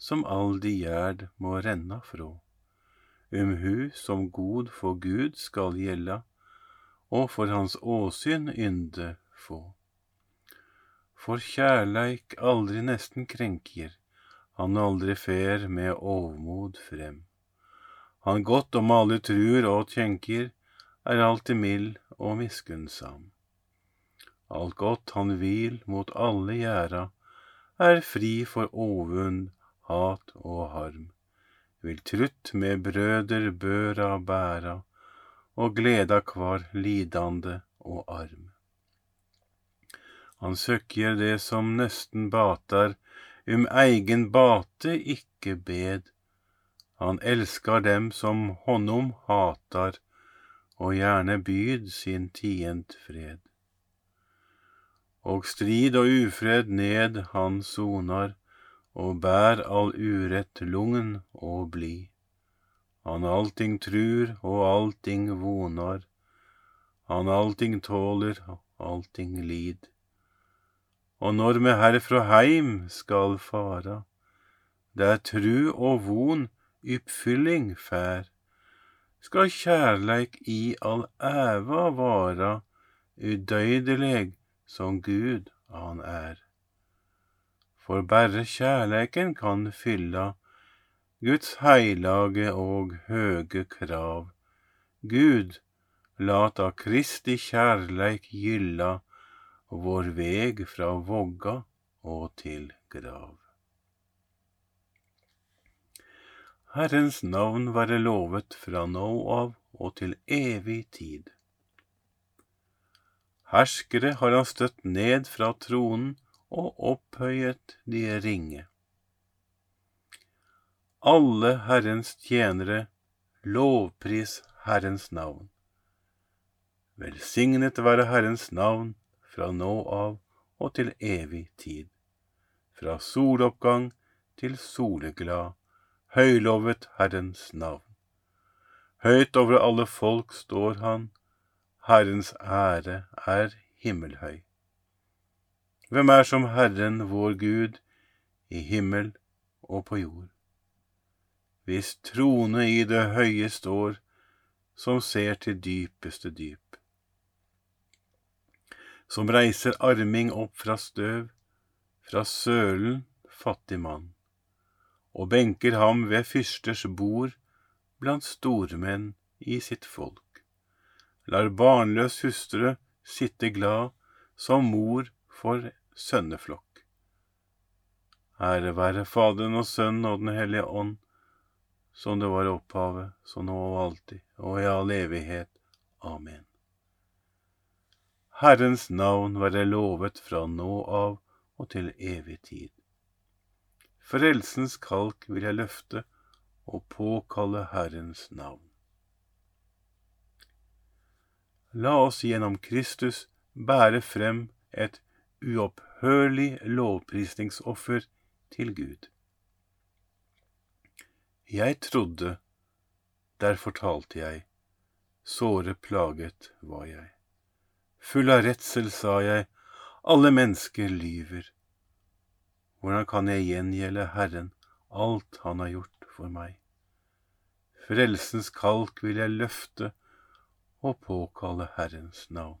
som all de gjerd må renna frå. Um hu som god for Gud skal gjelda, og for hans åsyn ynde få. For kjærleik aldri nesten krenkjer, han aldri fer med ovmod frem. Han godt om alle trur og tjenkjer, er alltid mild og miskunnsam. Alt godt han vil mot alle gjerda, er fri for ovund, hat og harm. Vil trutt med brøder børa bæra, og gleda kvar lidande og arm. Han søkjer det som nesten batar, um eigen bate ikke bed. Han elskar dem som honom hatar, og gjerne byd sin tient fred. Og strid og ufred ned han sonar, og bær all urett lungen og bli. Han allting trur og allting vonar, han allting tåler, allting lid. Og når me herfra heim skal fara, der tru og von yppfylling fær, skal kjærleik i all æva vara, udøydeleg som Gud han er. For berre kjærleiken kan fylla Guds heilage og høge krav. Gud, lat av Kristi kjærleik gylla vår veg fra vogga og til grav. Herrens navn være lovet fra nå av og til evig tid. Herskere har han støtt ned fra tronen og opphøyet de ringe. Alle Herrens tjenere, lovpris Herrens navn. Velsignet være Herrens navn fra nå av og til evig tid. Fra soloppgang til soleglad, høylovet Herrens navn. Høyt over alle folk står han, Herrens ære er himmelhøy. Hvem er som Herren vår Gud i himmel og på jord? Hvis trone i det høye står, som ser til dypeste dyp. Som reiser arming opp fra støv, fra sølen fattig mann, og benker ham ved fyrsters bord blant stormenn i sitt folk lar barnløs hustru sitte glad som mor for sønneflokk. Ære være Faderen og Sønnen og Den hellige ånd, som det var opphavet, så nå og alltid, og i all evighet. Amen. Herrens navn være lovet fra nå av og til evig tid. Frelsens kalk vil jeg løfte og påkalle Herrens navn. La oss gjennom Kristus bære frem et uopphørlig lovprisningsoffer til Gud. Jeg trodde, der fortalte jeg, såre plaget var jeg. Full av redsel sa jeg, alle mennesker lyver. Hvordan kan jeg gjengjelde Herren alt Han har gjort for meg? Frelsens kalk vil jeg løfte og påkalle Herrens navn.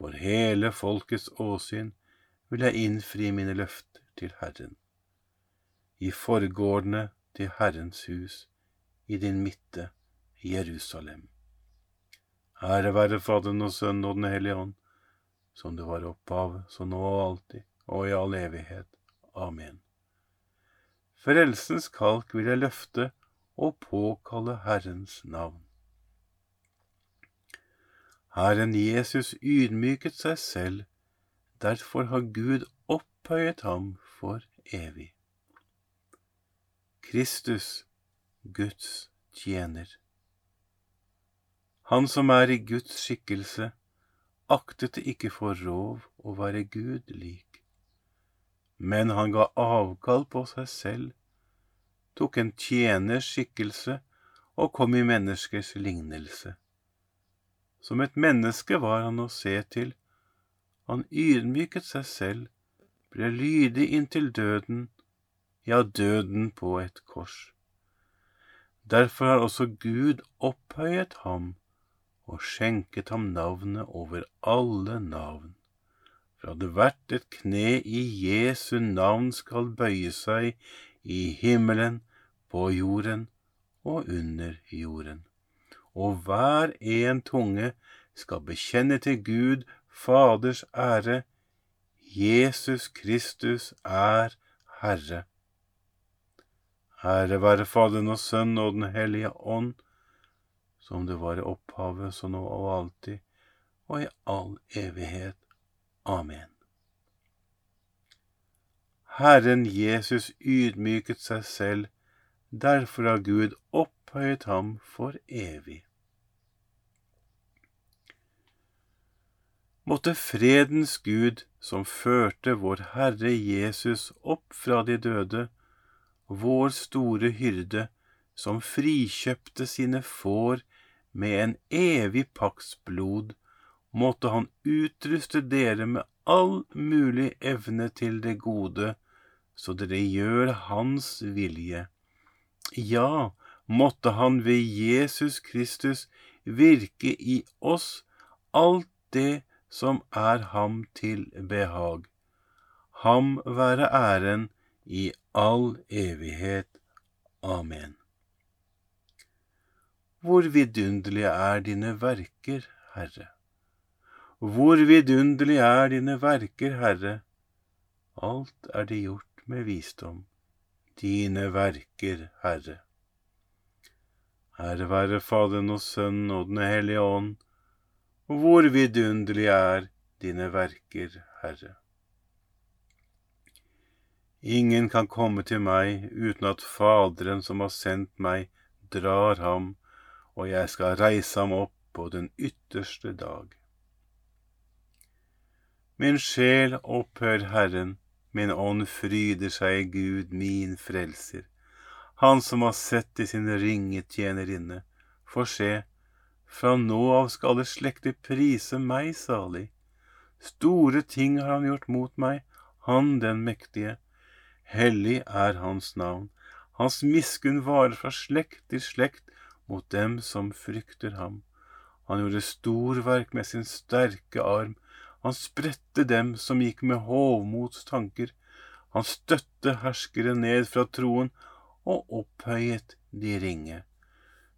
For hele folkets åsyn vil jeg innfri mine løfter til Herren. I forgårdene til Herrens hus i din midte, Jerusalem. Ære være Faderen og Sønnen og Den hellige ånd, som det var opphav, så nå og alltid, og i all evighet. Amen. Frelsens kalk vil jeg løfte og påkalle Herrens navn. Herren Jesus ydmyket seg selv, derfor har Gud opphøyet ham for evig. Kristus, Guds tjener. Han som er i Guds skikkelse, aktet det ikke for rov å være Gud lik, men han ga avkall på seg selv, tok en tjeners skikkelse og kom i menneskers lignelse. Som et menneske var han å se til, han ydmyket seg selv, ble lydig inntil døden, ja, døden på et kors. Derfor har også Gud opphøyet ham og skjenket ham navnet over alle navn. For hadde hvert et kne i Jesu navn skal bøye seg i himmelen, på jorden og under jorden. Og hver en tunge skal bekjenne til Gud Faders ære, Jesus Kristus er Herre. Ære være Faderen og Sønnen og Den hellige ånd, som det var i opphavet, så nå og alltid, og i all evighet. Amen. Herren Jesus ydmyket seg selv, derfor har Gud opphøyet ham for evig. Måtte fredens Gud, som førte vår Herre Jesus opp fra de døde, vår store hyrde, som frikjøpte sine får med en evig pakts blod, måtte han utruste dere med all mulig evne til det gode, så dere gjør hans vilje. Ja, måtte han ved Jesus Kristus virke i oss alt det som er ham til behag. Ham være æren i all evighet. Amen. Hvor vidunderlige er dine verker, Herre. Hvor vidunderlige er dine verker, Herre. Alt er det gjort med visdom, dine verker, Herre. Ære være Faderen og Sønnen og Den hellige ånd hvor vidunderlig er dine verker, Herre. Ingen kan komme til meg uten at Faderen som har sendt meg, drar ham, og jeg skal reise ham opp på den ytterste dag. Min sjel opphør Herren, min ånd fryder seg i Gud, min frelser, Han som har sett i sin ringe tjenerinne, for se, fra nå av skal alle slekter prise meg salig. Store ting har han gjort mot meg, han den mektige. Hellig er hans navn. Hans miskunn varer fra slekt til slekt mot dem som frykter ham. Han gjorde storverk med sin sterke arm. Han spredte dem som gikk med hovmots tanker. Han støtte herskere ned fra troen og opphøyet de ringe.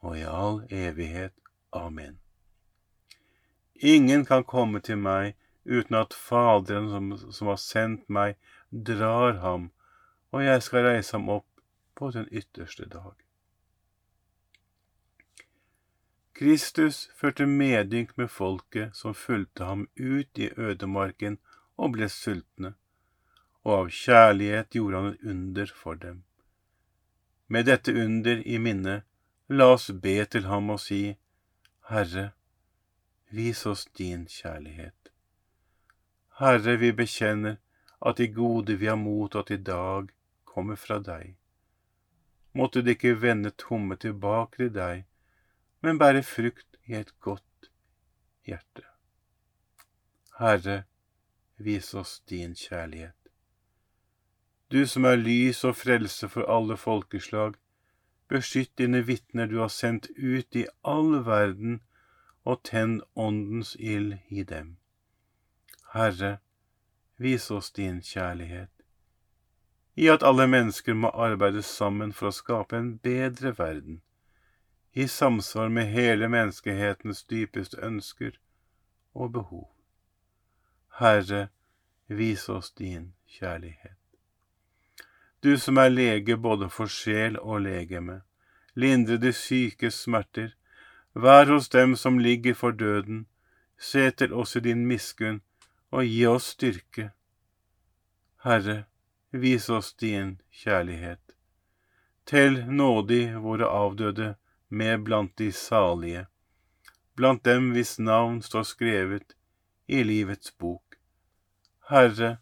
og i all evighet. Amen. Ingen kan komme til meg uten at Faderen som, som, har sendt meg, drar ham, og jeg skal reise ham opp på den ytterste dag. Kristus førte medynk med folket som fulgte ham ut i ødemarken og ble sultne, og av kjærlighet gjorde han et under for dem. Med dette under i minne, la oss be til ham og si, Herre, vis oss din kjærlighet. Herre, vi bekjenner at de gode vi har mottatt i dag, kommer fra deg. måtte de ikke vende tomme tilbake til deg, men bære frukt i et godt hjerte. Herre, vis oss din kjærlighet. Du som er lys og frelse for alle folkeslag, beskytt dine vitner du har sendt ut i all verden, og tenn åndens ild i dem. Herre, vis oss din kjærlighet. I at alle mennesker må arbeide sammen for å skape en bedre verden, i samsvar med hele menneskehetens dypeste ønsker og behov. Herre, vis oss din kjærlighet. Du som er lege både for sjel og legeme, lindre de sykes smerter, vær hos dem som ligger for døden, se til oss i din miskunn og gi oss styrke. Herre, vis oss din kjærlighet. Tell nådig våre avdøde med blant de salige, blant dem hvis navn står skrevet i livets bok. Herre,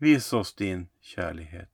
vis oss din kjærlighet.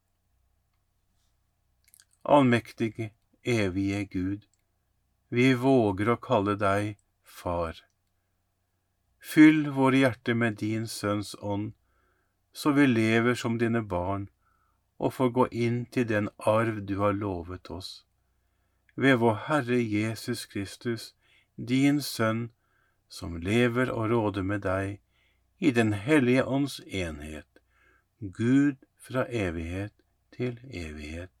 Allmektige, evige Gud, vi våger å kalle deg Far. Fyll våre hjerter med din Sønns ånd, så vi lever som dine barn og får gå inn til den arv du har lovet oss. Ved vår Herre Jesus Kristus, din Sønn, som lever og råder med deg i Den hellige ånds enhet, Gud fra evighet til evighet.